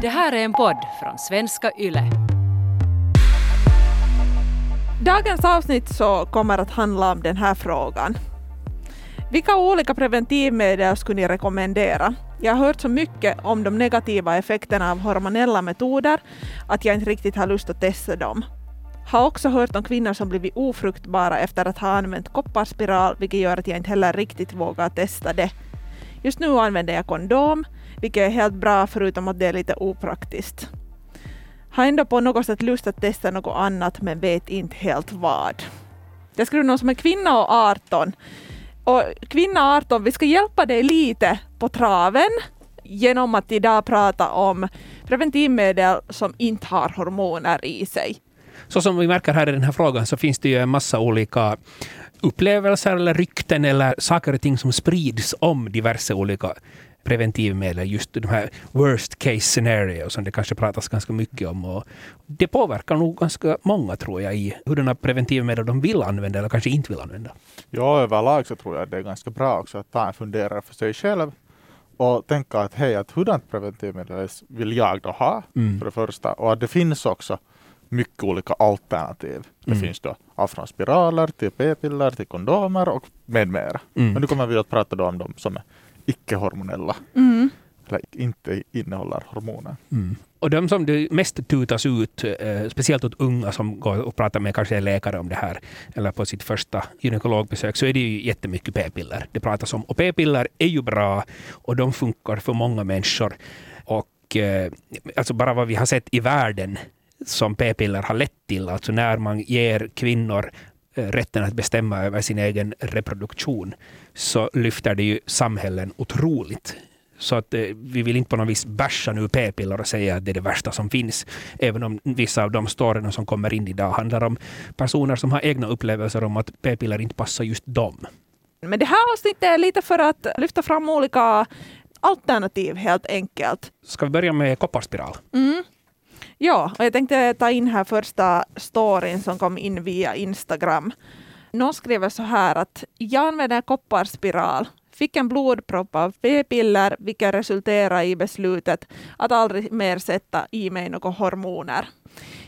Det här är en podd från svenska YLE. Dagens avsnitt så kommer att handla om den här frågan. Vilka olika preventivmedel skulle ni rekommendera? Jag har hört så mycket om de negativa effekterna av hormonella metoder att jag inte riktigt har lust att testa dem. Har också hört om kvinnor som blivit ofruktbara efter att ha använt kopparspiral, vilket gör att jag inte heller riktigt vågar testa det. Just nu använder jag kondom, vilket är helt bra förutom att det är lite opraktiskt. Har ändå på något sätt lust att testa något annat men vet inte helt vad. Jag skriver någon som är kvinna och 18. Och kvinna 18, vi ska hjälpa dig lite på traven genom att idag prata om preventivmedel som inte har hormoner i sig. Så som vi märker här i den här frågan så finns det ju en massa olika upplevelser eller rykten eller saker och ting som sprids om diverse olika preventivmedel, just de här worst case scenario som det kanske pratas ganska mycket om. Och det påverkar nog ganska många tror jag i hurdana preventivmedel de vill använda eller kanske inte vill använda. Ja, överlag så tror jag det är ganska bra också att ta en funderare för sig själv och tänka att hej, att hurdant preventivmedel vill jag då ha Mm. för det första och att det finns också mycket olika alternativ. Det Mm. finns då allt från spiraler till p-piller till kondomer och med mera. Mm. Men nu kommer vi att prata då om de som är icke-hormonella Mm. eller inte innehåller hormoner. Mm. Och de som det mest tutas ut, eh, speciellt åt unga som går och pratar med kanske en läkare om det här, eller på sitt första gynekologbesök, så är det ju jättemycket p-piller det pratas om. Och p-piller är ju bra och de funkar för många människor. Och eh, alltså bara vad vi har sett i världen som p-piller har lett till, alltså när man ger kvinnor eh, rätten att bestämma över sin egen reproduktion, så lyfter det ju samhällen otroligt. Så att eh, vi vill inte på något vis basha nu p-piller och säga att det är det värsta som finns. Även om vissa av de storyna som kommer in idag handlar om personer som har egna upplevelser om att p-piller inte passar just dem. Men det här avsnittet är lite för att lyfta fram olika alternativ helt enkelt. Ska vi börja med kopparspiral? Mm. Ja, och jag tänkte ta in här första storyn som kom in via Instagram. Någon skriver så här att jag använder kopparspiral, fick en blodpropp av p-piller vilket resulterade i beslutet att aldrig mer sätta i mig några hormoner.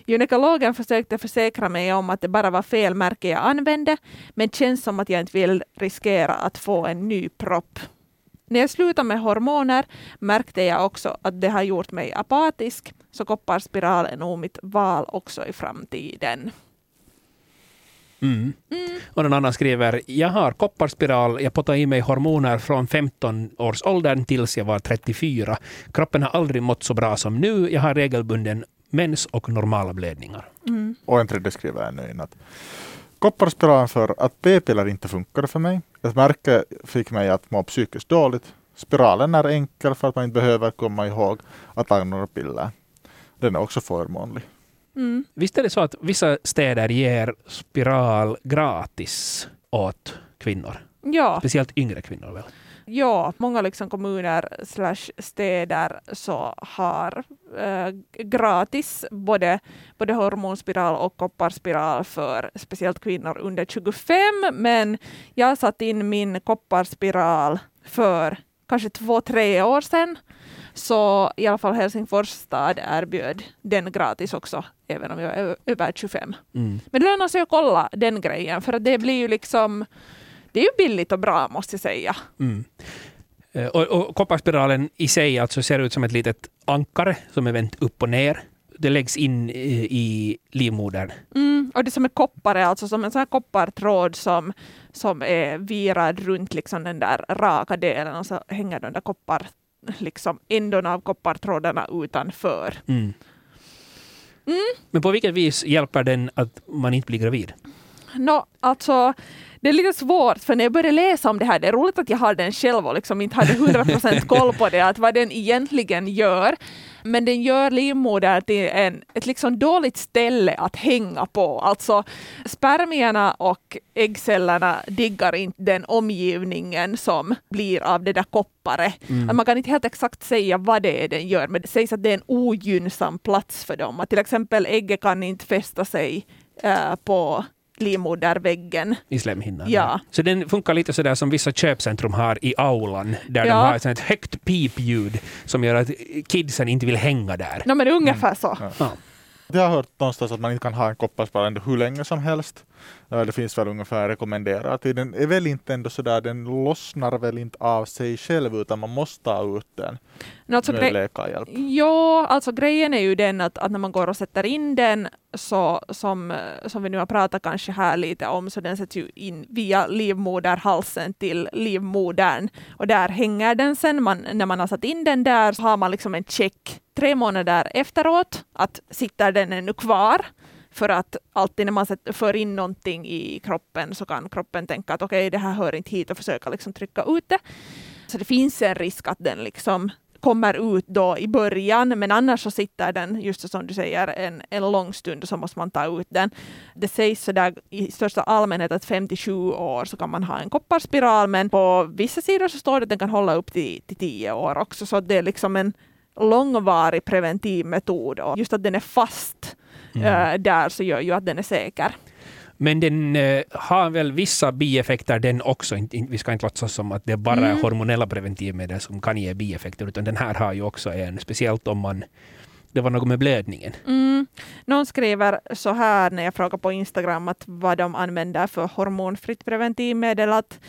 Gynekologen försökte försäkra mig om att det bara var fel märke jag använde, men känns som att jag inte vill riskera att få en ny propp. När jag slutade med hormoner märkte jag också att det har gjort mig apatisk, så kopparspiral är nog mitt val också i framtiden. Mm. Och någon annan skriver, jag har kopparspiral, jag pottar i mig hormoner från 15 års åldern tills jag var 34. Kroppen har aldrig mått så bra som nu. Jag har regelbunden mens och normala blödningar. Mm. Och en tredje skriver ännu in att kopparspiralen för att p-piller inte funkade för mig. Ett märke fick mig att må psykiskt dåligt. Spiralen är enkel för att man inte behöver komma ihåg att ta några piller. Den är också förmånlig. Mm. Visst är det så att vissa städer ger spiral gratis åt kvinnor? Ja, Speciellt yngre kvinnor väl? ja, många liksom kommuner slash städer så har eh, gratis både, både hormonspiral och kopparspiral för speciellt kvinnor under 25. Men jag satt in min kopparspiral för kanske två, tre år sedan. Så i alla fall Helsingfors stad erbjöd den gratis också, även om jag är över 25. Mm. Men det lönar sig att kolla den grejen, för att det blir ju liksom det är ju billigt och bra måste jag säga. Mm. Eh, Och, och kopparspiralen i sig alltså ser ut som ett litet ankare som är vänt upp och ner. Det läggs in i, i livmodern. Mm, och det som är koppar är alltså som en sån här koppartråd som, som är virad runt liksom den där raka delen och så hänger de där koppar, liksom ändorna av koppartrådarna utanför. Mm. Men på vilket vis hjälper den att man inte blir gravid? Nå, alltså det är lite svårt, för när jag började läsa om det här, det är roligt att jag har den själv och liksom inte hade 100% koll på det, att vad den egentligen gör. Men den gör livmodern till en, ett liksom dåligt ställe att hänga på. Alltså spermierna och äggcellerna diggar inte den omgivningen som blir av det där koppare. Att Man kan inte helt exakt säga vad det är den gör, men det sägs att det är en ogynnsam plats för dem. Att till exempel ägget kan inte fästa sig eh, på livmoderväggen. i slemhinnan. Ja. Så den funkar lite sådär som vissa köpcentrum har i aulan, där de Ja. har ett sånt högt pipljud som gör att kidsen inte vill hänga där. No, men ungefär så. Ja. Ja. Jag har hört någonstans att man inte kan ha en kopparspiral ändå hur länge som helst. Ja, Det finns väl ungefär rekommenderat. Den är väl inte ändå sådär, den lossnar väl inte av sig själv utan man måste ta ut den No, alltså, med läkarhjälp. Ja, alltså grejen är ju den att, att när man går och sätter in den, så som, som vi nu har pratat kanske här lite om, så den sätts ju in via livmoderhalsen till livmodern. Och där hänger den sen. Man, när man har satt in den där så har man liksom en check tre månader efteråt, att sitter den ännu kvar? För att alltid när man för in någonting i kroppen så kan kroppen tänka att okej, det här hör inte hit och försöka liksom trycka ut det. Så det finns en risk att den liksom kommer ut då i början, men annars så sitter den, just som du säger, en, en lång stund och så måste man ta ut den. Det sägs så där i största allmänhet att 57 år så kan man ha en kopparspiral, men på vissa sidor så står det att den kan hålla upp till, till 10 år också, så det är liksom en långvarig preventiv metod och just att den är fast Mm. eh, där så gör ju att den är säker. Men den eh, har väl vissa bieffekter den också. Vi ska inte låtsas som att det bara är Mm. hormonella preventivmedel som kan ge bieffekter, utan den här har ju också en, speciellt om man det var något med blödningen. Mm. Någon skriver så här när jag frågar på Instagram att vad de använder för hormonfritt preventivmedel. Att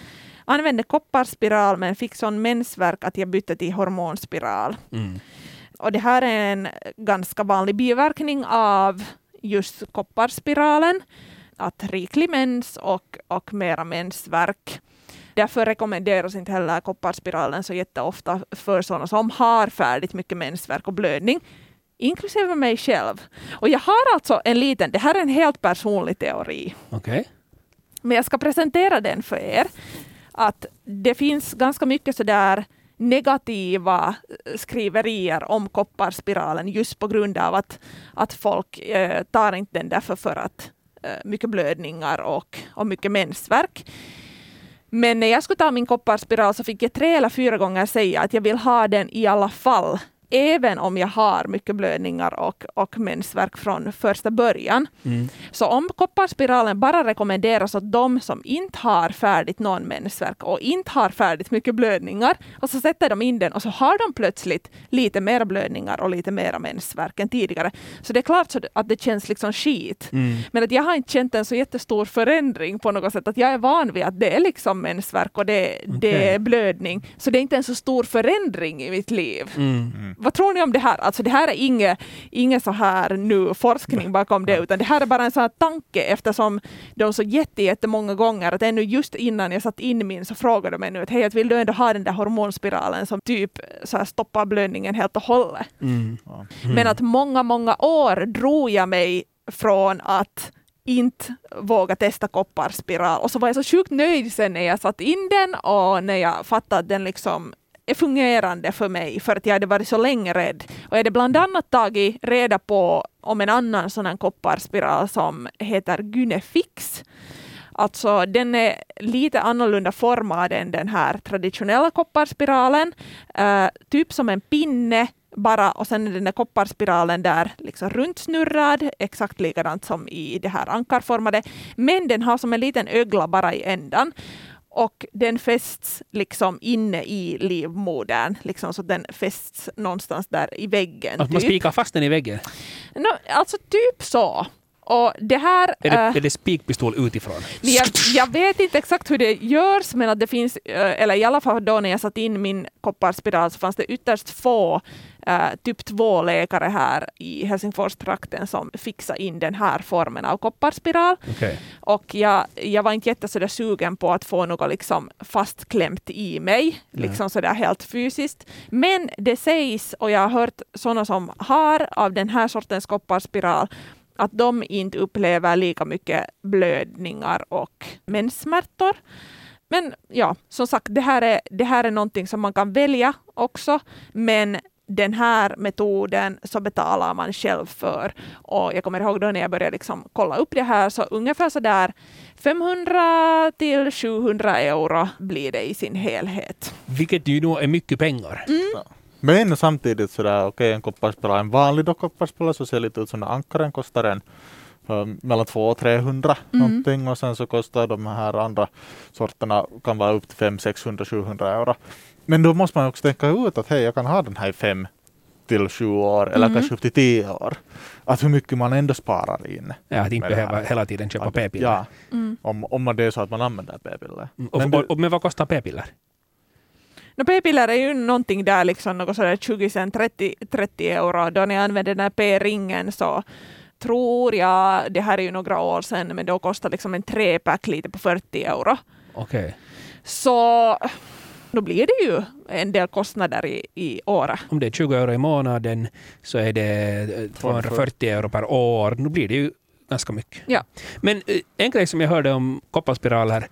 använde kopparspiral men fick sån mensvärk att jag bytte till hormonspiral. Mm. Och det här är en ganska vanlig biverkning av just kopparspiralen. Att riklig mens och, och mera mensvärk. Därför rekommenderas inte heller kopparspiralen så jätteofta för sådana som har färdigt mycket mensvärk och blödning. Inklusive mig själv. Och jag har alltså en liten, det här är en helt personlig teori. Okej. Men jag ska presentera den för er. Att det finns ganska mycket sådär negativa skriverier om kopparspiralen just på grund av att, att folk eh, tar inte den därför för att eh, mycket blödningar och, och mycket mensvärk. Men när jag skulle ta min kopparspiral så fick jag tre eller fyra gånger säga att jag vill ha den i alla fall. Även om jag har mycket blödningar och, och mensvärk från första början. Mm. Så om kopparspiralen bara rekommenderas åt de som inte har färdigt någon mensvärk och inte har färdigt mycket blödningar och så sätter de in den och så har de plötsligt lite mer blödningar och lite mer mensvärk än tidigare. Så det är klart så att det känns liksom skit. Mm. Men att jag har inte känt en så jättestor förändring på något sätt. Att jag är van vid att det är liksom mensvärk och det, det Okej. är blödning. Så det är inte en så stor förändring i mitt liv. Mm. Vad tror ni om det här? Alltså det här är inget, inget så här nu forskning bakom det, utan det här är bara en sån här tanke eftersom de så jätte, jättemånga gånger att ännu just innan jag satt in min så frågade de mig nu att hej, att vill du ändå ha den där hormonspiralen som typ så här stoppar blödningen helt och hållet? Mm. Ja. Men att många, många år drog jag mig från att inte våga testa kopparspiral. Och så var jag så sjukt nöjd sen när jag satt in den och när jag fattade att den liksom är fungerande för mig för att jag hade varit så länge rädd. Och jag hade bland annat tagit reda på om en annan sån här kopparspiral som heter Gynefix. Alltså den är lite annorlunda formad än den här traditionella kopparspiralen. Uh, typ som en pinne bara och sen är den där kopparspiralen där liksom runtsnurrad, exakt likadant som i det här ankarformade. Men den har som en liten ögla bara i ändan. Och den fästs liksom inne i livmodern, liksom så den fästs någonstans där i väggen. Att man typ. spikar fast den i väggen? No, alltså typ så. Och det här... Är det, eh, är det spikpistol utifrån? jag, jag vet inte exakt hur det görs, men att det finns, eh, eller i alla fall då när jag satt in min kopparspiral så fanns det ytterst få eh, typ två läkare här i Helsingfors-trakten som fixade in den här formen av kopparspiral. Okej. Och jag, jag var inte jättesådär sugen på att få något liksom fastklämt i mig, Nej. liksom sådär helt fysiskt. Men det sägs, och jag har hört sådana som har av den här sortens kopparspiral, att de inte upplever lika mycket blödningar och menssmärtor. Men ja, som sagt, det här, är, det här är någonting som man kan välja också, men den här metoden så betalar man själv för. Och jag kommer ihåg då när jag började liksom kolla upp det här, så ungefär så där 500 till 700 euro blir det i sin helhet. Vilket ju nog är mycket pengar. Men samtidigt sådär, okej en kopparspiral, en vanlig då kopparspiral så ser lite ut som när ankaren kostar en för mellan 200 och 300 Mm. någonting och sen så kostar de här andra sorterna kan vara upp till 500, 600, 700 euro. Men då måste man också tänka ut att hej, jag kan ha den här i fem till sju år eller Mm. kanske upp till tio år. Att hur mycket man ändå sparar in. Ja, att inte behöva hela tiden köpa p-piller. Ja, Mm. om, om man det är så att man använder p-piller. Mm, Och, Men och, och, men vad kostar p-piller? No, p-piller är ju någonting där, liksom, något sådär 20 cent, 30, 30 euro. Då ni använder den här p-ringen så tror jag, det här är ju några år sedan, men då kostar liksom en trepack lite på 40 euro. Okej. Så då blir det ju en del kostnader i, i året. Om det är 20 euro i månaden så är det eh, 240 euro per år. Nu blir det ju ganska mycket. Ja. Men eh, en grej som jag hörde om kopparspiraler, eh,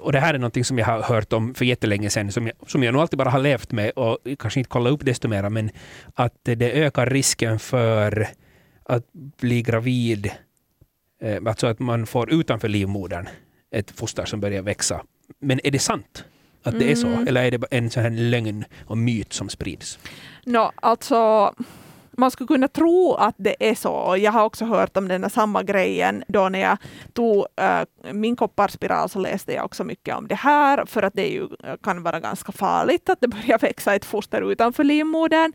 och det här är någonting som jag har hört om för jättelänge sedan, som jag, som jag nog alltid bara har levt med och kanske inte kollat upp desto mera, men att det ökar risken för att bli gravid, eh, alltså att man får utanför livmodern ett foster som börjar växa. Men är det sant? Att det är så? Mm. Eller är det en sån här lögn och myt som sprids? No, alltså, man skulle kunna tro att det är så. Jag har också hört om den samma grejen. Då när jag tog äh, min kopparspiral så läste jag också mycket om det här, för att det ju, eh, kan vara ganska farligt att det börjar växa ett foster utanför livmodern.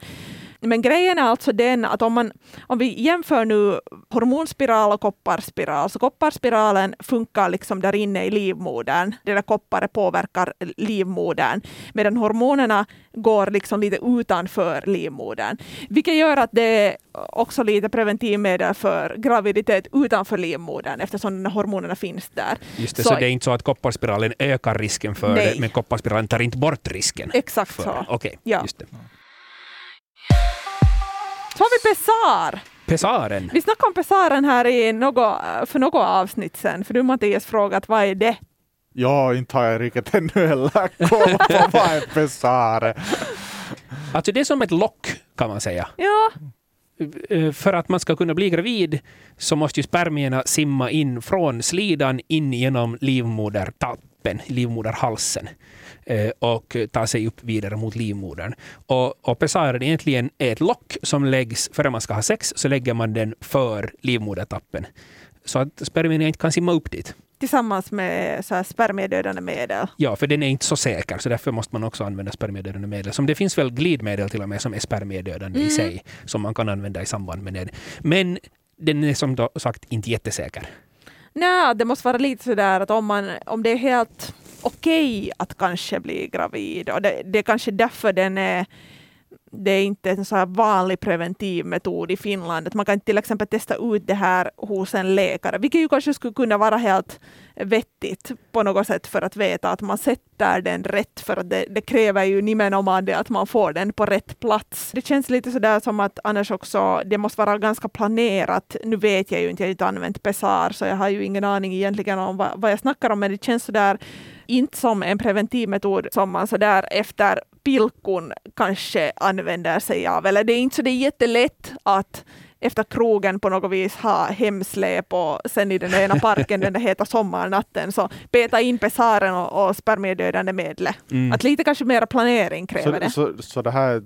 Men grejen är alltså den att om, man, om vi jämför nu hormonspiral och kopparspiral, så kopparspiralen funkar liksom där inne i livmodern. Det där kopparet påverkar livmodern, medan hormonerna går liksom lite utanför livmodern. Vilket gör att det är också lite preventivmedel för graviditet utanför livmodern eftersom hormonerna finns där. Just det, Så- så, det är inte så att kopparspiralen ökar risken för Nej. det, men kopparspiralen tar inte bort risken. Exakt så. det. Okej, Ja. just det. Så har vi Pessar. Pessaren. Vi snackade om Pessaren här i något, för något avsnitt sen, för du Mattias frågat vad är det? Ja, inte har jag riktigt ännu heller koll på vad är pesare. Alltså det är som ett lock kan man säga. Ja, Eh, För att man ska kunna bli gravid så måste ju spermierna simma in från slidan in genom livmodertappen, livmoderhalsen och ta sig upp vidare mot livmodern. Och, och pessaren egentligen är ett lock som läggs, före man ska ha sex, så lägger man den för livmodertappen. Så att spermierna inte kan simma upp dit. tillsammans med så här spermiedödande medel. Ja, för den är inte så säker, så därför måste man också använda spermiedödande medel. Som det finns väl glidmedel till och med som är spermiedödande Mm. i sig, som man kan använda i samband med det. Men den är som sagt inte jättesäker. Nej, det måste vara lite sådär att om, man, om det är helt okej att kanske bli gravid, och det, det är kanske därför den är det är inte en så här vanlig preventivmetod i Finland. Att man kan till exempel testa ut det här hos en läkare, vilket ju kanske skulle kunna vara helt vettigt på något sätt för att veta att man sätter den rätt, för att det, det kräver ju nimenomaan det att man får den på rätt plats. Det känns lite sådär som att annars också, det måste vara ganska planerat. Nu vet jag ju inte, jag har inte använt Pessar, så jag har ju ingen aning egentligen om vad, vad jag snackar om, men det känns sådär inte som en preventivmetod som man sådär efter pilkon kanske använder sig av. Eller det är inte så det är jättelätt att efter krogen på något vis ha hemsläp och sen i den där ena parken den där heta sommarnatten så peta in pessaren och, och spermiedödande medlet. Mm. Att lite kanske mera planering kräver det. Så, så, så det här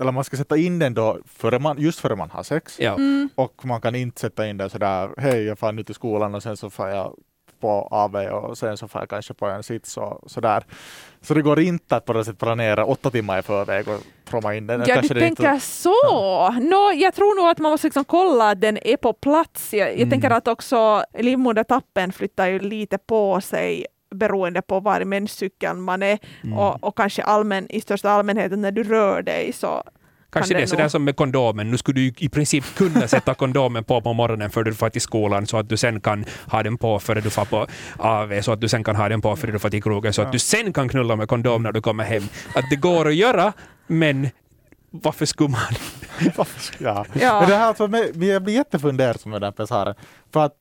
eller man ska sätta in den då före man, just före man har sex. Ja. Mm. Och man kan inte sätta in den sådär, hej jag far nu till skolan och sen så får jag på AV och sen så får jag kanske på en sits och sådär. Så det går inte att på något sätt planera åtta timmar i förväg och promma in den. Ja, Kanske du det inte- tänker så. Nå, jag tror nog att man måste liksom kolla att den är på plats. Jag, jag Mm. tänker att också livmodertappen flyttar ju lite på sig beroende på var i menscykeln man är Mm. och, och kanske allmän, i största allmänhet när du rör dig så Kanske kan det är det sådär som med kondomen. Nu skulle du i princip kunna sätta kondomen på på morgonen före du får till skolan så att du sen kan ha den på före du får på AV, så att du sen kan ha den på före du får till krogen, så att Ja. du sen kan knulla med kondom när du kommer hem. Att det går att göra, men varför skulle man? ja. Ja. Men det här, alltså, jag blir jättefundersam med den pessaren. För att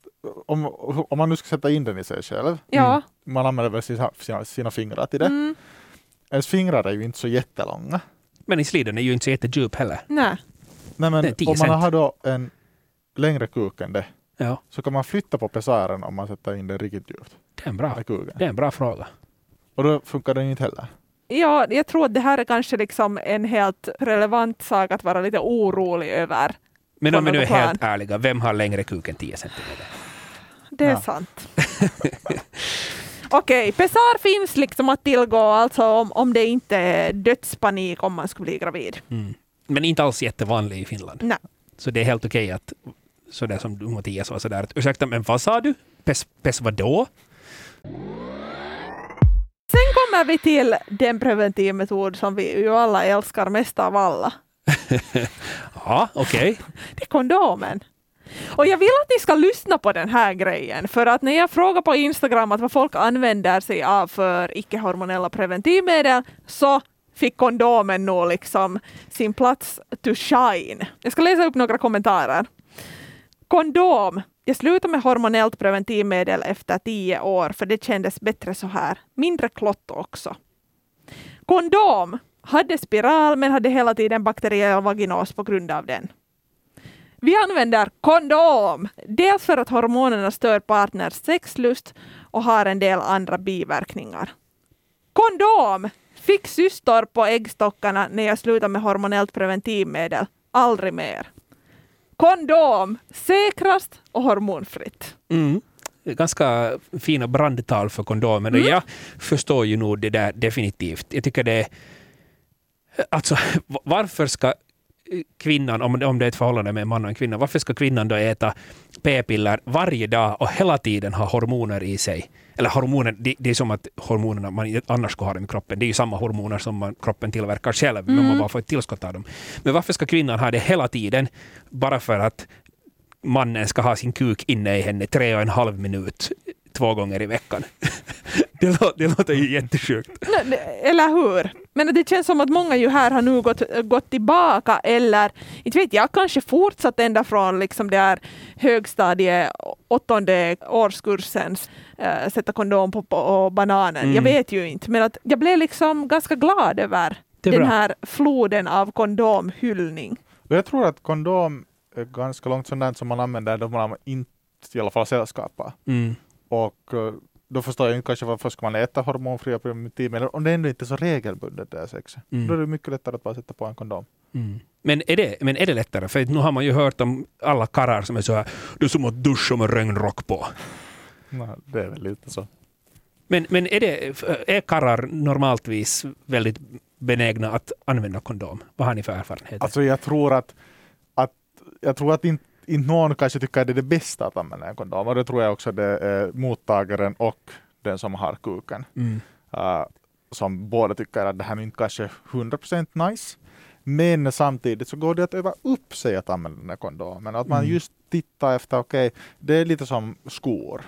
om, om man nu ska sätta in den i sig själv, ja. man använder väl sina, sina, sina fingrar till det. Mm, Ens fingrar är ju inte så jättelånga. Men i sliden är ju inte så jättedjup heller. nej. Nej, men Det är 10 om man cent. har då en längre kuk än det, Ja, så kan man flytta på pessaren om man sätter in den riktigt djupt det är en bra, det är en bra fråga. Och då funkar den inte heller. Ja, jag tror att det här är kanske liksom en helt relevant sak att vara lite orolig över. Men om vi nu är plan. helt ärliga, vem har längre kuk än 10 centimeter? Det är Ja. sant. Okej, Pessar finns liksom att tillgå alltså om, om det inte är dödspanik om man skulle bli gravid. Mm. Men inte alls jättevanlig i Finland. Nej. Så det är helt okej att, sådär som du Mattias var sådär, att ursäkta, men vad sa du? Pess, pess vadå? Sen kommer vi till den preventivmetod som vi ju alla älskar mest av alla. Ja, okej. Det är kondomen. Och jag vill att ni ska lyssna på den här grejen, för att när jag frågar på Instagram att vad folk använder sig av för icke-hormonella preventivmedel, så fick kondomen nog liksom sin plats to shine. Jag ska läsa upp några kommentarer. Kondom. Jag slutade med hormonellt preventivmedel efter tio år, för det kändes bättre så här. Mindre klott också. Kondom. Hade spiral, men hade hela tiden bakteriell vaginos på grund av den. Vi använder kondom, dels för att hormonerna stör partners sexlust och har en del andra biverkningar. Kondom! Fick cystor på äggstockarna när jag slutade med hormonellt preventivmedel. Aldrig mer. Kondom! Säkrast och hormonfritt. Mm. Ganska fina brandtal för kondomen. Mm. Jag förstår ju nog det där definitivt. Jag tycker det är... Alltså, va- varför ska kvinnan, om om det är ett förhållande med en man och en kvinna, varför ska kvinnan då äta p-piller varje dag och hela tiden ha hormoner i sig? Eller hormoner, det, det är som att hormonerna man annars skulle ha dem i kroppen. Det är ju samma hormoner som man, kroppen tillverkar själv, men man bara får ett tillskott av dem. Men varför ska kvinnan ha det hela tiden bara för att mannen ska ha sin kuk inne i henne tre och en halv minut två gånger i veckan? det, låter, det låter ju jättesjukt. Eller hur? Men det känns som att många ju här har nu gått, gått tillbaka eller inte vet jag, kanske fortsatt ända från liksom det här högstadie åttonde årskursens äh, sätta kondom på, på bananen. Mm. Jag vet ju inte, men att jag blev liksom ganska glad över den bra. här floden av kondomhyllning. Jag tror att kondom är ganska långt sånt där som man använder då man inte i alla fall sällskapar. Mm. Och eh, då förstår jag inte kanske varför ska man äta hormonfria preventivmedel om det ändå inte är så regelbundet det här sexet. Mm. Då är det mycket lättare att bara sätta på en kondom. Mm. Men, är det, men är det lättare? För nu har man ju hört om alla karrar som är så här, är som att duscha med regnrock på. Nej, det är väl lite så. Men, men är, det, är karrar normaltvis väldigt benägna att använda kondom? Vad har ni för erfarenheter? Alltså jag tror att, att jag tror att inte, inte någon kanske tycker att det är det bästa att använda en kondom. Och det tror jag också det är mottagaren och den som har kuken. mm. Uh, som båda tycker att det här är inte kanske 100% nice. Men samtidigt så går det att öva upp sig att använda den här kondomen. Att man Mm. just tittar efter, okej, det är lite som skor.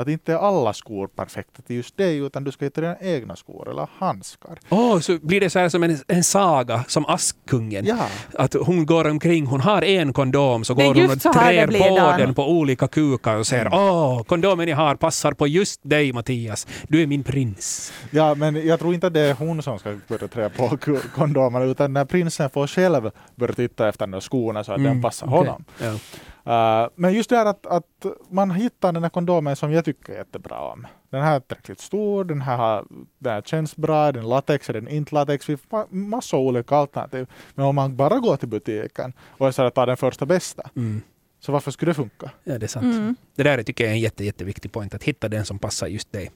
Att inte är alla skor perfekta till just dig, utan du ska hitta dina egna skor eller handskar. Åh, så blir det så här som en, en saga, som Askungen. Ja, Att hon går omkring, hon har en kondom, så går hon och trär på Dan. den på olika kukar och säger åh, kondomen jag har passar på just dig Mattias. Du är min prins. ja, men jag tror inte att det är hon som ska börja trä på kondomerna, utan när prinsen får själv börja titta efter de skorna så att den passar Mm, okej. honom. Ja. Uh, men just det här att, att man hittar den här kondomen som jag tycker jättebra om. Den här är tillräckligt stor, den här, har, den här känns bra, den latex, är den inte latex. Vi ma- massor av olika alternativ. Men om man bara går till butiken och är så att ta den första bästa, Mm. så varför skulle det funka? Ja, det är sant. Mm. Det där tycker jag är en jätte, jätteviktig point, att hitta den som passar just dig.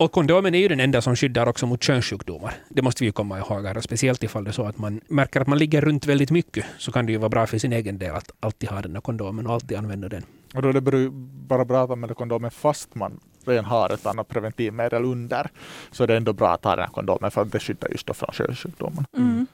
Och kondomen är ju den enda som skyddar också mot könssjukdomar. Det måste vi ju komma ihåg här. Och speciellt ifall det är så att man märker att man ligger runt väldigt mycket så kan det ju vara bra för sin egen del att alltid ha den här kondomen och alltid använda den. Och då är det bara bra att använda kondomen fast man redan har ett annat preventivmedel under. Så det är ändå bra att ha den här kondomen för att det skyddar just då från könssjukdomar. Mm.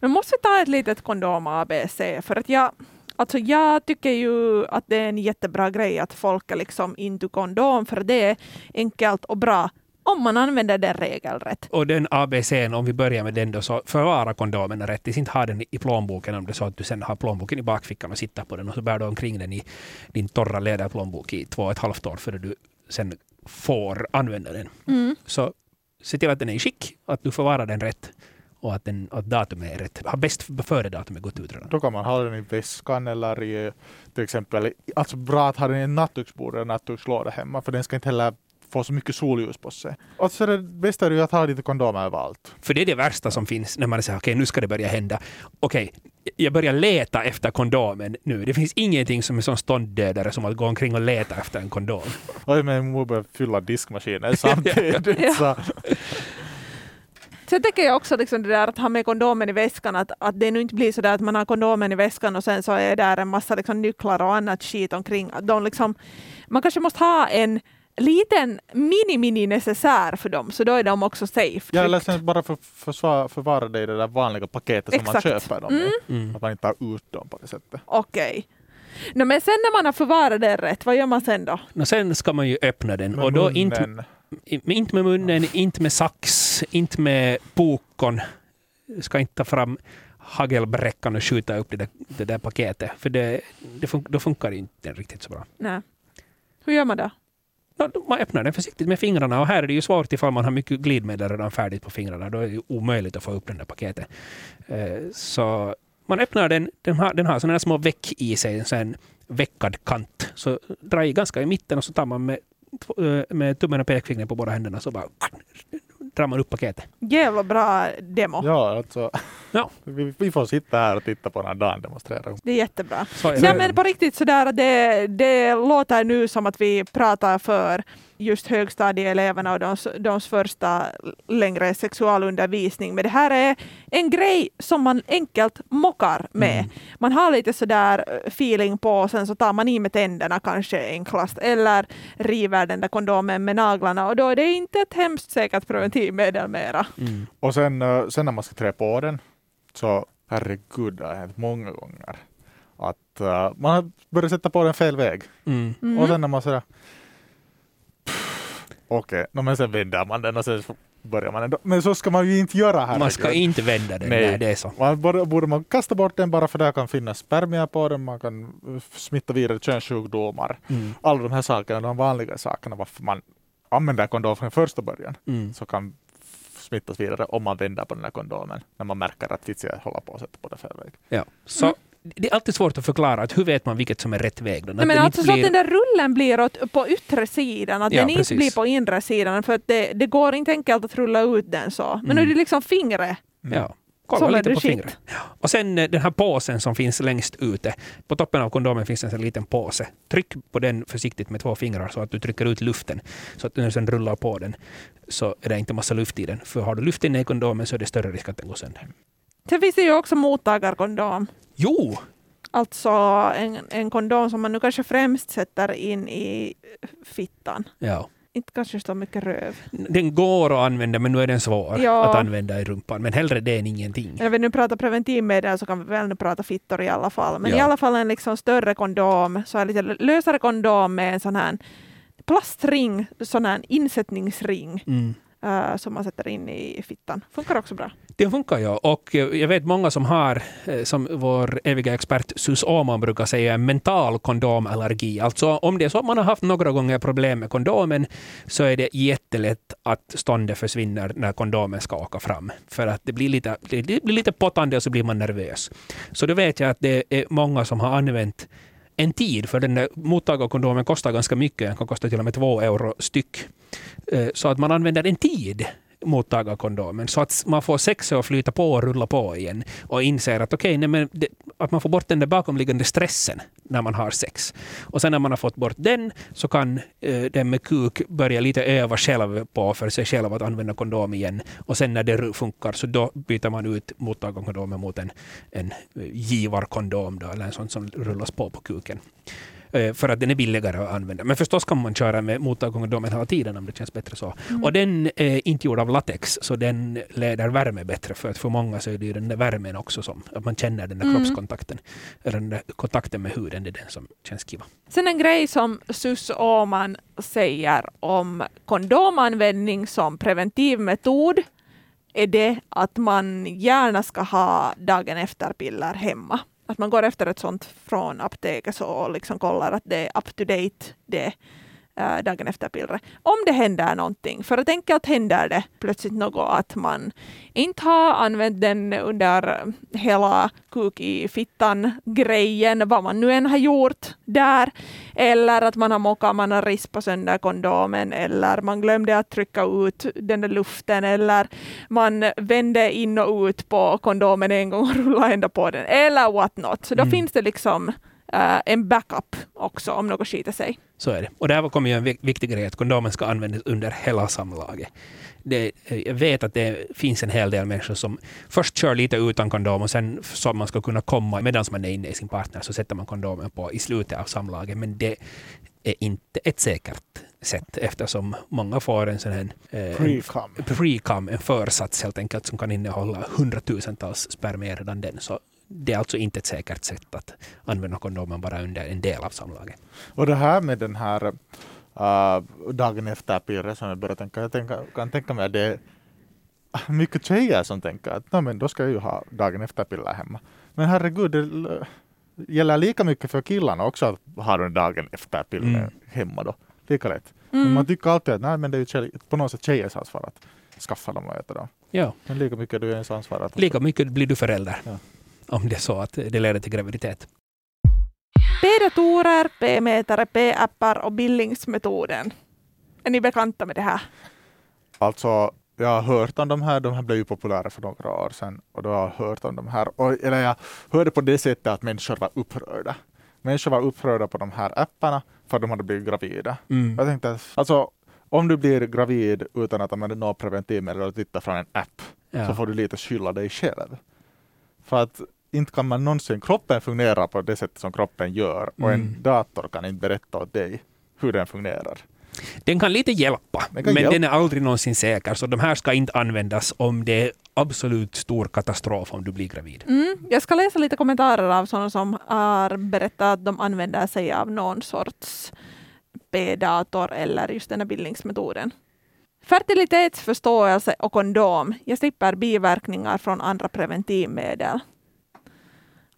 Men måste vi ta ett litet kondom ABC? För att jag, alltså jag tycker ju att det är en jättebra grej att folk är liksom into kondom, för det är enkelt och bra om man använder den regelrätt. Och den ABCn, om vi börjar med den då, så förvara kondomen rätt. Inte ha den i plånboken om det är så att du sen har plånboken i bakfickan och sitter på den och så bär du omkring den i din torra läderplånbok i två och ett halvt år före du sen får använda den. Mm. Så se till att den är i skick, att du förvarar den rätt och att, den, att datumet är rätt. Har bäst före datumet gått ut redan. Då kan man ha den i väskan eller i till exempel, alltså bra att ha den i en nattduksbord eller nattdukslåda hemma för den ska inte heller få så mycket solljus på sig. Och så är det bästa är ju att ha lite kondomer överallt. För det är det värsta som finns när man säger okej, nu ska det börja hända. Okej, jag börjar leta efter kondomen nu. Det finns ingenting som är sån stånddödare som att gå omkring och leta efter en kondom. Oj, min mor började fylla diskmaskinen samtidigt. Ja. så, Sen tänker jag också liksom det där att ha med kondomen i väskan, att, att det nu inte blir så där att man har kondomen i väskan och sen så är där en massa liksom nycklar och annat skit omkring. De liksom, man kanske måste ha en liten mini-mini necessär för dem, så då är de också safe. är tryckt. ledsen bara för försvara, förvara det i det där vanliga paketet som Exakt. man köper dem i. Mm. Att man inte tar ut dem på det sättet. Okej. No, men sen när man har förvarat det rätt, vad gör man sen då? Och sen ska man ju öppna den. Med och då inte, munnen. i- inte med munnen, inte med sax, inte med pokon. Ska inte ta fram hagelbräckan och skjuta upp det där, det där paketet. För det, det fun, då funkar inte riktigt så bra. Nej. Hur gör man då? Man öppnar den försiktigt med fingrarna och här är det ju svårt ifall man har mycket glidmedel redan färdigt på fingrarna. Då är det omöjligt att få upp det där paketet. Eh, Så man öppnar den, den har, den har sådana här små veck i sig, en veckad kant. Så dra i ganska i mitten och så tar man med, med tummen och pekfingret på båda händerna så bara drar man upp paketet. Jävla bra demo. Ja, alltså. Ja. Vi, vi får sitta här och titta på när Dan demonstrerar. Det är jättebra. Så är Ja, det. men på riktigt sådär, det, det låter nu som att vi pratar för just högstadieeleverna och deras, deras första längre sexualundervisning. Men det här är en grej som man enkelt mockar med. Mm. Man har lite sådär eh, feeling på och sen så tar man i med tänderna kanske enklast eller river den där kondomen med naglarna och då är det inte ett hemskt säkert preventivmedel mera. Mm. Och sen, eh, sen när man ska trä på den, så herregud, det har hänt många gånger. Att eh, man har börjat sätta på den fel väg. Mm. Mm. Och sen när man sådär... Okej, okay. men sen vänder man den och sen börjar man ändå. Men så ska man ju inte göra här. Man ska inte vända den. Nej. Nej, det är så. Man borde, borde man kasta bort den bara för det kan finnas spermier på den, man kan eh, smitta vidare könssjukdomar. Mm. Alla de här sakerna, de vanliga sakerna varför man använder kondom från första början, Mm. så kan smittas vidare om man vänder på den här kondomen när man märker att Fitziga håller på att sätta på det fel väg. Ja. Så det är alltid svårt att förklara att hur vet man vilket som är rätt väg. Då? Nej, men alltså inte så att den där rullen blir åt, på yttre sidan, att Ja, den inte precis. blir på inre sidan, för att det, det går inte enkelt att rulla ut den så. Men nu är det liksom fingret. Ja. Kolla lite på fingret. Och sen eh, den här påsen som finns längst ute. På toppen av kondomen finns en sån liten påse. Tryck på den försiktigt med två fingrar så att du trycker ut luften. Så att när du sen rullar på den så är det inte massa luft i den. För har du luft inne i kondomen så är det större risk att den går sönder. Sen finns det ju också mottagarkondom. Jo! Alltså en, en kondom som man nu kanske främst sätter in i fittan. Ja. Inte kanske så mycket röv. Den går att använda men nu är den svår Ja. att använda i rumpan. Men hellre det än ingenting. När vi nu pratar preventivmedel så kan vi väl nu prata fittor i alla fall. Men Ja. i alla fall en liksom större kondom, så en lite lösare kondom med en sån här plastring, sån här insättningsring Mm. Uh, som man sätter in i fittan. Funkar också bra. Det funkar ju. Och eh, jag vet många som har, eh, som vår eviga expert Sus Åman brukar säga, mental kondomallergi. Alltså om det är så att man har haft några gånger problem med kondomen så är det jättelätt att ståndet försvinner när kondomen ska åka fram. För att det blir lite, det blir lite pottande och så blir man nervös. Så då vet jag att det är många som har använt en tid, för den där mottagarkondomen kostar ganska mycket, den kan kosta till och med två euro styck. Eh, så att man använder en tid mottagarkondomen så att man får sexet att flyta på och rulla på igen och inser att okej, nej, men det, att man får bort den där bakomliggande stressen när man har sex. Och sen när man har fått bort den så kan eh, den med kuk börja lite öva själv på för sig själv att använda kondom igen. Och sen när det funkar så då byter man ut mottagarkondomen mot en, en eh, givarkondom då, eller en sån som rullas på på kuken. Eh, För att den är billigare att använda. Men förstås kan man köra med mottagarkondomen hela tiden om det känns bättre så. Och den är inte gjord av latex, så den leder värme bättre. För att för många så är det ju den där värmen också som, att man känner den där Mm. kroppskontakten. Eller den där kontakten med huden, det är den som känns kiva. Sen en grej som Sus Åman säger om kondomanvändning som preventivmetod är det att man gärna ska ha dagen efter-piller hemma. Att man går efter ett sånt från apoteket så och liksom kollar att det är up to date det äh, dagen efter pillret. Om det händer någonting, för att enkelt händer det plötsligt något att man inte har använt den under hela kuk i fittan-grejen, vad man nu än har gjort där, eller att man har mockat, man har rispat sönder kondomen, eller man glömde att trycka ut den där luften, eller man vände in och ut på kondomen en gång och rullade ända på den, eller what not. Så då mm. finns det liksom uh, en backup också om något skiter sig. Så är det. Och där kommer ju en viktig grej att kondomen ska användas under hela samlaget. Det, jag vet att det finns en hel del människor som först kör lite utan kondom och sen så man ska kunna komma medan man är inne i sin partner så sätter man kondomen på i slutet av samlaget. Men det är inte ett säkert sätt eftersom många får en sån här eh, pre-cum, pre en försats helt enkelt som kan innehålla hundratusentals spermier redan den. Så det är alltså inte ett säkert sätt att använda kondomen bara under en del av samlaget. Och det här med den här uh, dagen efter-pirret som jag började tänka, jag tänka, kan tänka mig att det är mycket tjejer som tänker att men då ska jag ju ha dagen efter-piller hemma. Men herregud, det gäller lika mycket för killarna också att ha den dagen efter-piller mm. hemma då. Lika lätt. Mm. Men man tycker alltid att nej, men det är ju tjej, på något sätt tjejers ansvar att skaffa dem och äta dem. Ja. Men lika mycket är du ens ansvar. Att lika mycket blir du förälder. Ja om det är så att det leder till graviditet. P-datorer, P-mätare, P-appar och bildningsmetoden. Är ni bekanta med det här? Alltså, jag har hört om de här, de här blev ju populära för några år sedan och då har jag hört om de här. Och, eller jag hörde på det sättet att människor var upprörda. Människor var upprörda på de här apparna för att de hade blivit gravida. Mm. Jag tänkte att alltså, om du blir gravid utan att använda något preventivmedel och titta från en app ja. så får du lite skylla dig själv. För att inte kan man någonsin, kroppen fungerar på det sättet som kroppen gör och mm. en dator kan inte berätta åt dig hur den fungerar. Den kan lite hjälpa, den kan men hjälpa. den är aldrig någonsin säker. Så de här ska inte användas om det är absolut stor katastrof om du blir gravid. Mm. Jag ska läsa lite kommentarer av sådana som har berättat att de använder sig av någon sorts p-dator eller just den här bildningsmetoden. Fertilitetsförståelse och kondom. Jag slipper biverkningar från andra preventivmedel.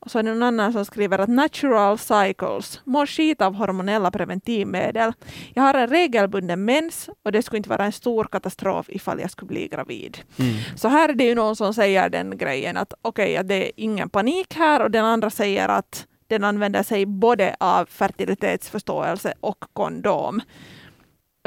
Och så är det någon annan som skriver att natural cycles mår skit av hormonella preventivmedel. Jag har en regelbunden mens och det skulle inte vara en stor katastrof ifall jag skulle bli gravid. Mm. Så här är det ju någon som säger den grejen att okej, okay, det är ingen panik här och den andra säger att den använder sig både av fertilitetsförståelse och kondom.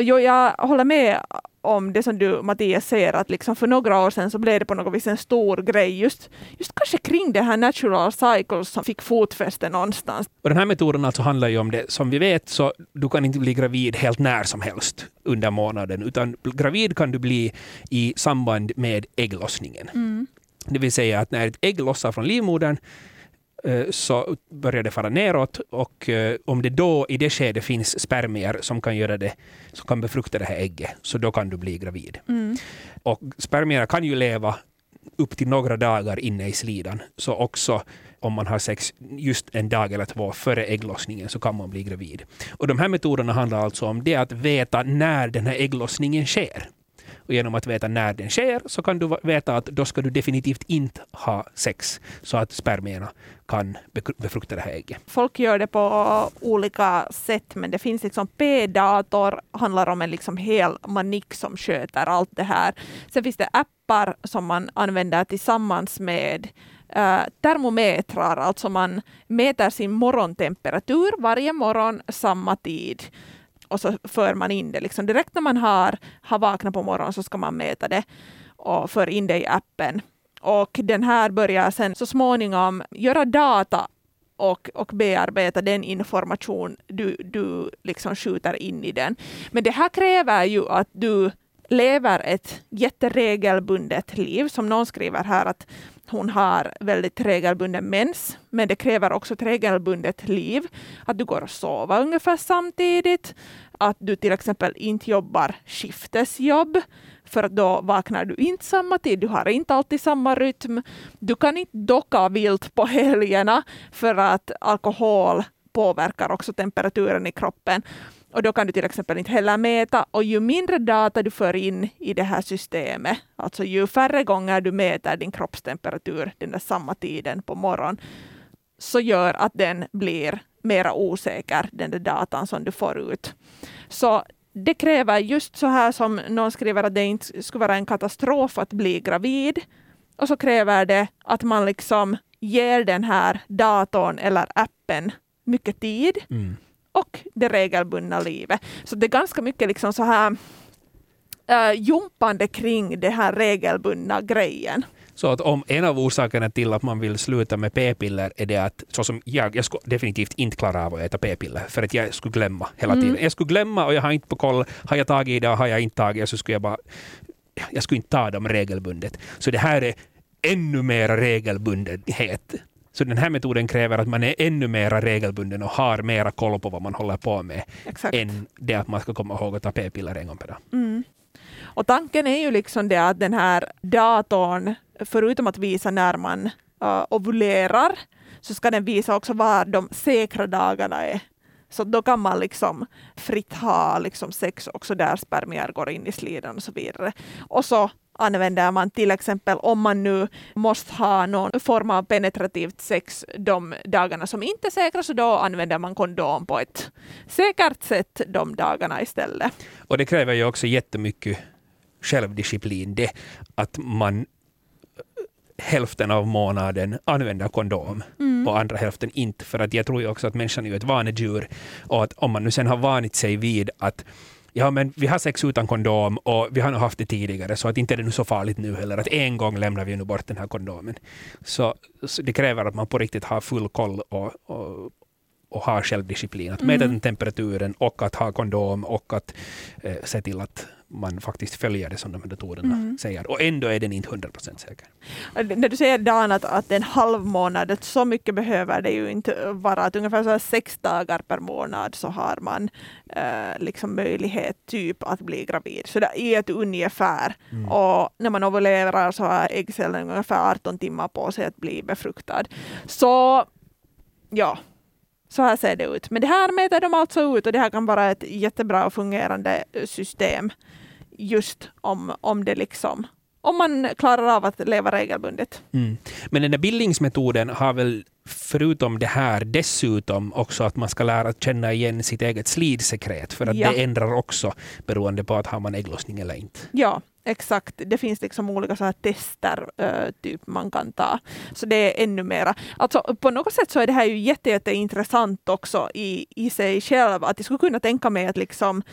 Jo, jag håller med om det som du Mattias säger, att liksom för några år sedan så blev det på något vis en stor grej, just, just kanske kring det här natural cycles som fick fotfäste någonstans. Och den här metoden alltså handlar ju om det, som vi vet så du kan inte bli gravid helt när som helst under månaden, utan gravid kan du bli i samband med ägglossningen. Mm. Det vill säga att när ett ägg lossar från livmodern så börjar det fara neråt och eh, om det då i det skedet finns spermier som kan göra det, som kan befrukta det här ägget, så då kan du bli gravid. Mm. Och spermierna kan ju leva upp till några dagar inne i slidan. Så också om man har sex just en dag eller två före ägglossningen så kan man bli gravid. Och de här metoderna handlar alltså om det att veta när den här ägglossningen sker. Och genom att veta när den sker så kan du veta att då ska du definitivt inte ha sex så att spermierna kan befrukta det här ägget. Folk gör det på olika sätt men det finns liksom P-dator, handlar om en liksom hel manik som sköter allt det här. Sen finns det appar som man använder tillsammans med Uh, termometrar, alltså man mäter sin morgontemperatur varje morgon samma tid och så för man in det. Liksom direkt när man har, har vaknat på morgonen så ska man mäta det och för in det i appen. Och den här börjar sen så småningom göra data och, och bearbeta den information du, du liksom skjuter in i den. Men det här kräver ju att du lever ett jätteregelbundet liv. Som någon skriver här att hon har väldigt regelbunden mens, men det kräver också ett regelbundet liv. Att du går och sover ungefär samtidigt, att du till exempel inte jobbar skiftesjobb, för då vaknar du inte samma tid, du har inte alltid samma rytm. Du kan inte docka vilt på helgerna, för att alkohol påverkar också temperaturen i kroppen. Och då kan du till exempel inte heller mäta. Och ju mindre data du för in i det här systemet, alltså ju färre gånger du mäter din kroppstemperatur den där samma tiden på morgonen, så gör att den blir mera osäker, den där datan som du får ut. Så det kräver just så här som någon skriver att det inte skulle vara en katastrof att bli gravid. Och så kräver det att man liksom ger den här datorn eller appen mycket tid Mm och det regelbundna livet. Så det är ganska mycket liksom så här äh, jumpande kring det här regelbundna grejen. Så att om en av orsakerna till att man vill sluta med p-piller är det att, så som jag, jag skulle definitivt inte klara av att äta p-piller för att jag skulle glömma hela Mm. tiden. Jag skulle glömma och jag har inte på koll, har jag tagit det och har jag inte tagit så skulle jag bara, jag skulle inte ta dem regelbundet. Så det här är ännu mera regelbundenhet. Så den här metoden kräver att man är ännu mera regelbunden och har mera koll på vad man håller på med Exakt. än det att man ska komma ihåg att ta p-piller en gång per dag. Mm. Och tanken är ju liksom det att den här datorn, förutom att visa när man uh, ovulerar, så ska den visa också var de säkra dagarna är. Så då kan man liksom fritt ha liksom sex också där spermier går in i slidan och så vidare. Och så använder man till exempel om man nu måste ha någon form av penetrativt sex de dagarna som inte är säkra, så då använder man kondom på ett säkert sätt de dagarna istället. Och det kräver ju också jättemycket självdisciplin. Det att man hälften av månaden använder kondom Mm. och andra hälften inte. För att jag tror ju också att människan är ett vanedjur och att om man nu sen har vanit sig vid att Ja, men vi har sex utan kondom och vi har nog haft det tidigare, så att inte är det nu så farligt nu heller. Att en gång lämnar vi nu bort den här kondomen. Så, så det kräver att man på riktigt har full koll och, och, och har självdisciplin. Att mäta Mm. den temperaturen och att ha kondom och att eh, se till att man faktiskt följer det som de här datorerna Mm. säger. Och ändå är den inte 100% säker. När du säger Dan att, att en halv månad, att så mycket behöver det ju inte vara. Att ungefär så här sex dagar per månad så har man eh, liksom möjlighet typ att bli gravid. Så det är ett ungefär. Mm. Och när man ovulerar så har äggcellen ungefär 18 timmar på sig att bli befruktad. Så ja, så här ser det ut. Men det här mäter de alltså ut och det här kan vara ett jättebra fungerande eh, system just om, om det liksom om man klarar av att leva regelbundet. Mm. Men den där bildningsmetoden har väl förutom det här dessutom också att man ska lära känna igen sitt eget slidsekret för att Ja. det ändrar också beroende på att har man ägglossning eller inte. Ja, exakt. Det finns liksom olika så här tester typ man kan ta. Så det är ännu mera. Alltså på något sätt så är det här ju jätte, jätteintressant också i, i sig själv. Att jag skulle kunna tänka mig att liksom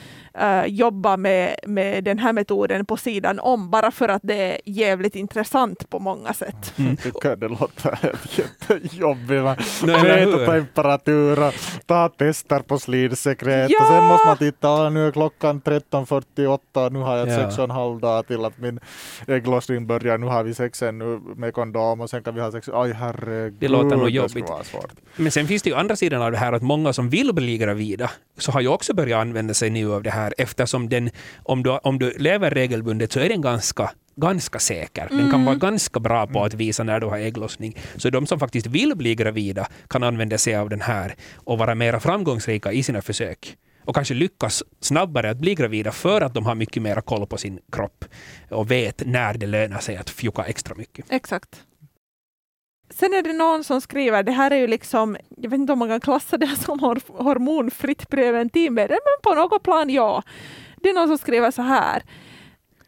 eh, jobba med, med den här metoden på sidan om bara för att det är jävligt intressant på många sätt. Mm. Jag tycker det låter helt jättejobbigt. Mäter temperatur och ta tester på slidsekret Ja! och sen måste man titta, "Ah, nu är klockan 13.48 och nu har jag Ja. sex och en halv dag till att min ägglossning börjar. Nu har vi sex ännu med kondom och sen kan vi ha sex. Aj herregud. Det låter nog skulle jobbigt. vara svårt. Men sen finns det ju andra sidan av det här att många som vill bli gravida så har ju också börjat använda sig nu av det här eftersom den, om du, om du lever regelbundet så är den ganska ganska säker. Den kan Mm. vara ganska bra på att visa när du har ägglossning. Så de som faktiskt vill bli gravida kan använda sig av den här och vara mer framgångsrika i sina försök. Och kanske lyckas snabbare att bli gravida för att de har mycket mer koll på sin kropp och vet när det lönar sig att fjocka extra mycket. Exakt. Sen är det någon som skriver, det här är ju liksom, jag vet inte om man kan klassa det som hormonfritt preventivmedel, men på något plan ja. Det är någon som skriver så här.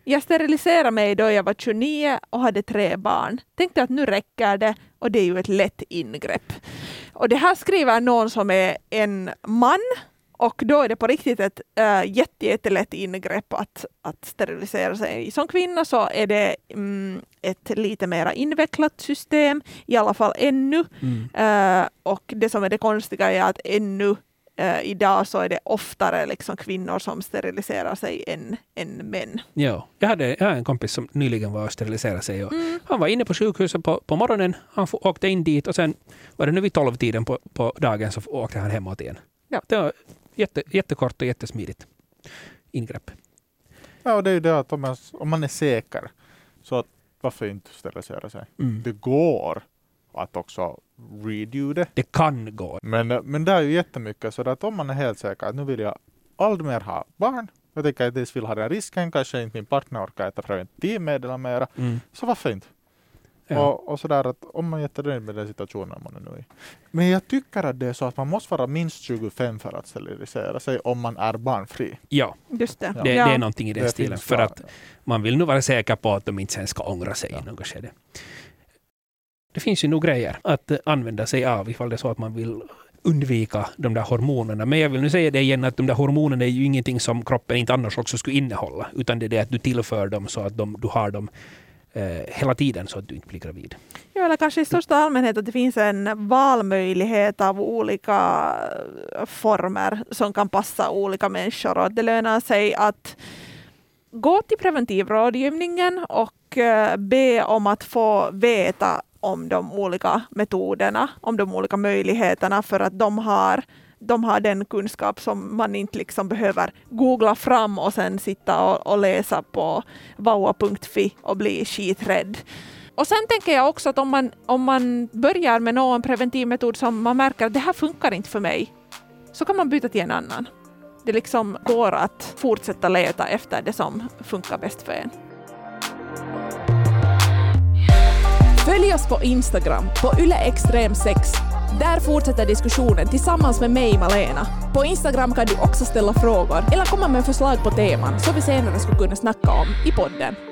Jag steriliserade mig då jag var 29 och hade tre barn. Tänkte att nu räcker det och det är ju ett lätt ingrepp. Och det här skriver någon som är en man och då är det på riktigt ett äh, jätte, jättelätt ingrepp att, att sterilisera sig. Som kvinna så är det mm, ett lite mer invecklat system, i alla fall ännu. Äh, och det som är det konstiga är att ännu äh, idag så är det oftare liksom kvinnor som steriliserar sig än, än män. Ja, jag hade, jag hade en kompis som nyligen var och steriliserade sig. Och Mm. Han var inne på sjukhuset på, på morgonen, han åkte in dit och sen var det nu vid tolvtiden på, på dagen så åkte han hemåt igen. Ja. Det var jätte, jättekort och jättesmidigt ingrepp. Ja, och det är ju det att om man, om man är säker, så att varför inte sterilisera sig? Mm. Det går att också redo det. Det kan gå. Men, men det är ju jättemycket så att om man är helt säker att nu vill jag aldrig mer ha barn, jag tänker att jag inte vill ha den risken, kanske inte min partner orkar äta preventivmedel mera, Mm. så varför inte? Ja. Och, och sådär att om man är jättenöjd med den situationen man är nu i. Men jag tycker att det är så att man måste vara minst 25 för att sterilisera sig om man är barnfri. Ja, Just det. Ja. det, Ja. det är någonting i den Det stilen. finns För att man vill nu vara säker på att de inte sen ska ångra sig Ja. i något skede. Det finns ju nog grejer att använda sig av ifall det är så att man vill undvika de där hormonerna. Men jag vill nu säga det igen att de där hormonerna är ju ingenting som kroppen inte annars också skulle innehålla. Utan det är det att du tillför dem så att de, du har dem Eh, hela tiden så att du inte blir gravid. Ja, eller kanske i största allmänhet att det finns en valmöjlighet av olika eh, former som kan passa olika människor och att det lönar sig att gå till preventivrådgivningen och eh, be om att få veta om de olika metoderna, om de olika möjligheterna för att de har de har den kunskap som man inte liksom behöver googla fram och sen sitta och, och läsa på vaua.fi och bli skiträdd. Och sen tänker jag också att om man, om man börjar med någon preventivmetod som man märker att det här funkar inte för mig, så kan man byta till en annan. Det liksom går att fortsätta leta efter det som funkar bäst för en. Följ oss på Instagram, på yleextrem6. Där fortsätter diskussionen tillsammans med mig, Malena. På Instagram kan du också ställa frågor eller komma med förslag på teman som vi senare skulle kunna snacka om i podden.